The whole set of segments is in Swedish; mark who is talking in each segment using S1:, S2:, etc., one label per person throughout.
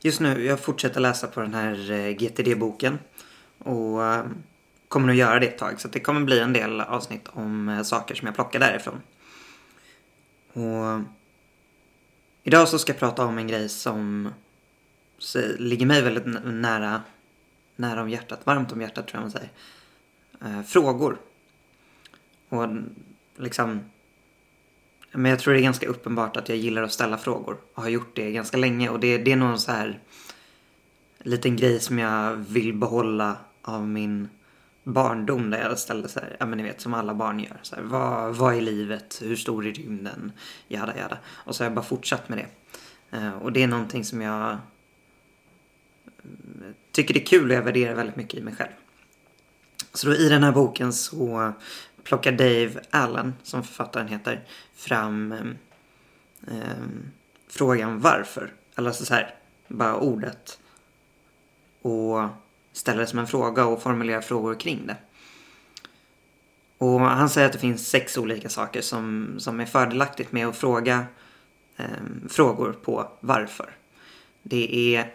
S1: just nu, jag fortsätter läsa på den här eh, GTD-boken. Och eh, kommer nog göra det ett tag. Så det kommer bli en del avsnitt om eh, saker som jag plockar därifrån. Och idag så ska jag prata om en grej som ligger mig väldigt nära, nära om hjärtat. Varmt om hjärtat tror jag man säger. Frågor. Och liksom men jag tror det är ganska uppenbart att jag gillar att ställa frågor och har gjort det ganska länge och det, det är någon så här liten grej som jag vill behålla av min barndom där jag ställde så här, ja men ni vet som alla barn gör. Så här, vad, vad är livet? Hur stor är rymden? Jada jada. Och så har jag bara fortsatt med det. Eh, och det är någonting som jag mm, tycker det är kul och jag värderar väldigt mycket i mig själv. Så då i den här boken så plockar Dave Allen, som författaren heter, fram eh, frågan varför. Eller alltså så här, bara ordet. Och ställer det som en fråga och formulerar frågor kring det. Och han säger att det finns sex olika saker som, som är fördelaktigt med att fråga eh, frågor på varför. Det är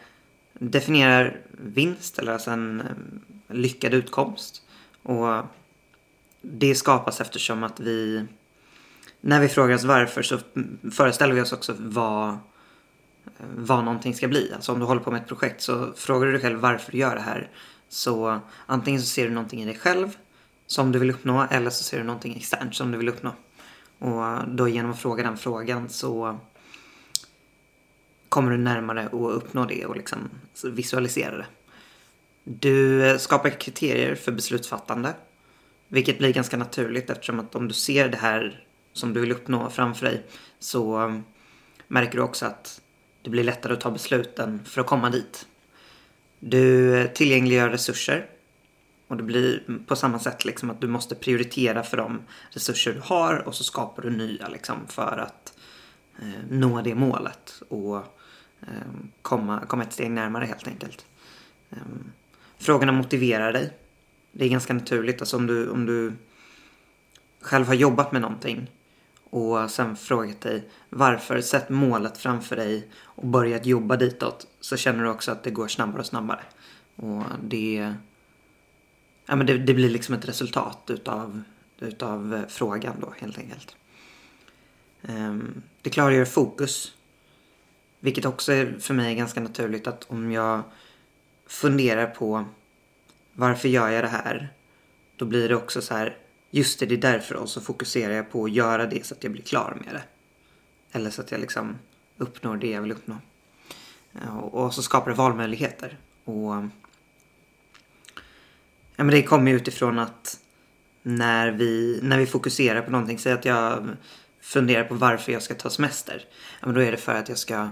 S1: definierar vinst, eller alltså en eh, lyckad utkomst. Och det skapas eftersom att vi när vi frågar oss varför så föreställer vi oss också vad, eh, vad någonting ska bli. Alltså om du håller på med ett projekt så frågar du dig själv varför du gör det här. Så antingen så ser du någonting i dig själv som du vill uppnå eller så ser du någonting externt som du vill uppnå. Och då genom att fråga den frågan så kommer du närmare att uppnå det och liksom visualisera det. Du eh, skapar kriterier för beslutsfattande. Vilket blir ganska naturligt eftersom att om du ser det här som du vill uppnå framför dig så um, märker du också att det blir lättare att ta besluten för att komma dit. Du eh, tillgängliggör resurser och det blir på samma sätt liksom att du måste prioritera för de resurser du har och så skapar du nya liksom för att eh, nå det målet och eh, komma, komma ett steg närmare helt enkelt. Eh, frågorna motiverar dig. Det är ganska naturligt. Alltså om du, om du själv har jobbat med någonting och sen frågat dig varför, sett målet framför dig och börjat jobba ditåt så känner du också att det går snabbare och snabbare. Och det, ja, men det, det blir liksom ett resultat utav, utav eh, frågan då helt enkelt. Um, det klargör fokus. Vilket också är för mig ganska naturligt att om jag funderar på varför gör jag det här? Då blir det också så här, just det, det är därför och så fokuserar jag på att göra det så att jag blir klar med det. Eller så att jag liksom uppnår det jag vill uppnå. Eh, och så skapar det valmöjligheter. Och ja, men det kommer ju utifrån att när vi, när vi fokuserar på någonting, säg att jag funderar på varför jag ska ta semester. Ja, men då är det för att jag ska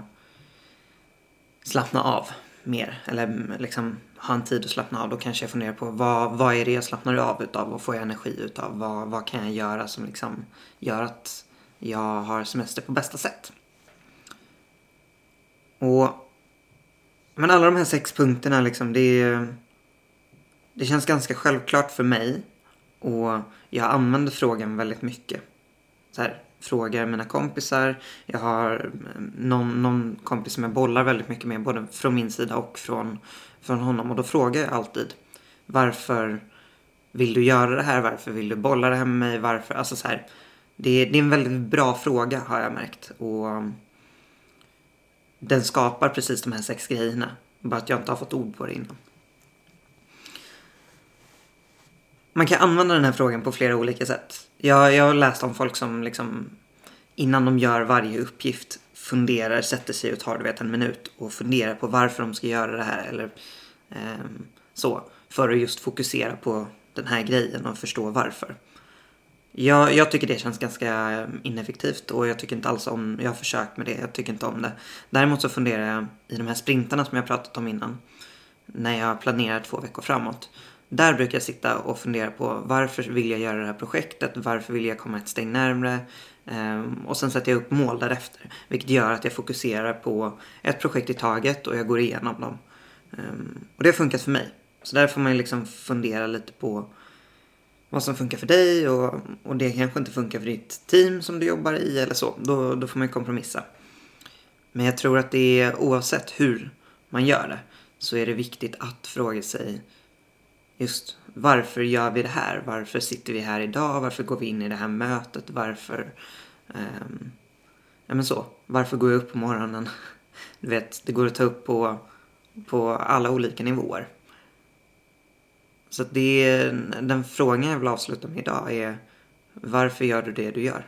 S1: slappna av mer. Eller liksom ha en tid att slappna av. Då kanske jag funderar på vad, vad är det jag slappnar av utav? Vad får jag energi utav? Vad, vad kan jag göra som liksom gör att jag har semester på bästa sätt? Och men alla de här sex punkterna liksom, det, det känns ganska självklart för mig. Och jag använder frågan väldigt mycket. Så här, frågar mina kompisar. Jag har mm, någon, någon kompis som jag bollar väldigt mycket med, både från min sida och från, från honom. Och då frågar jag alltid varför vill du göra det här? Varför vill du bolla det här med mig? Varför? Alltså så här, det, är, det är en väldigt bra fråga har jag märkt. Och mm, den skapar precis de här sex grejerna. Bara att jag inte har fått ord på det innan. Man kan använda den här frågan på flera olika sätt. Jag, jag har läst om folk som liksom innan de gör varje uppgift funderar, sätter sig och tar du vet en minut och funderar på varför de ska göra det här eller eh, så. För att just fokusera på den här grejen och förstå varför. Jag, jag, tycker det känns ganska ineffektivt och jag tycker inte alls om, jag har försökt med det, jag tycker inte om det. Däremot så funderar jag i de här sprintarna som jag pratat om innan. När jag planerar två veckor framåt. Där brukar jag sitta och fundera på varför vill jag göra det här projektet? Varför vill jag komma ett steg närmre? Um, och sen sätter jag upp mål därefter. Vilket gör att jag fokuserar på ett projekt i taget och jag går igenom dem. Um, och det har funkat för mig. Så där får man liksom fundera lite på vad som funkar för dig och, och det kanske inte funkar för ditt team som du jobbar i eller så. Då, då får man kompromissa. Men jag tror att det är oavsett hur man gör det så är det viktigt att fråga sig just varför gör vi det här? Varför sitter vi här idag? Varför går vi in i det här mötet? Varför um, ja men så. Varför går jag upp på morgonen? Du vet, det går att ta upp på, på alla olika nivåer. Så det är, den frågan jag vill avsluta med idag är varför gör du det du gör?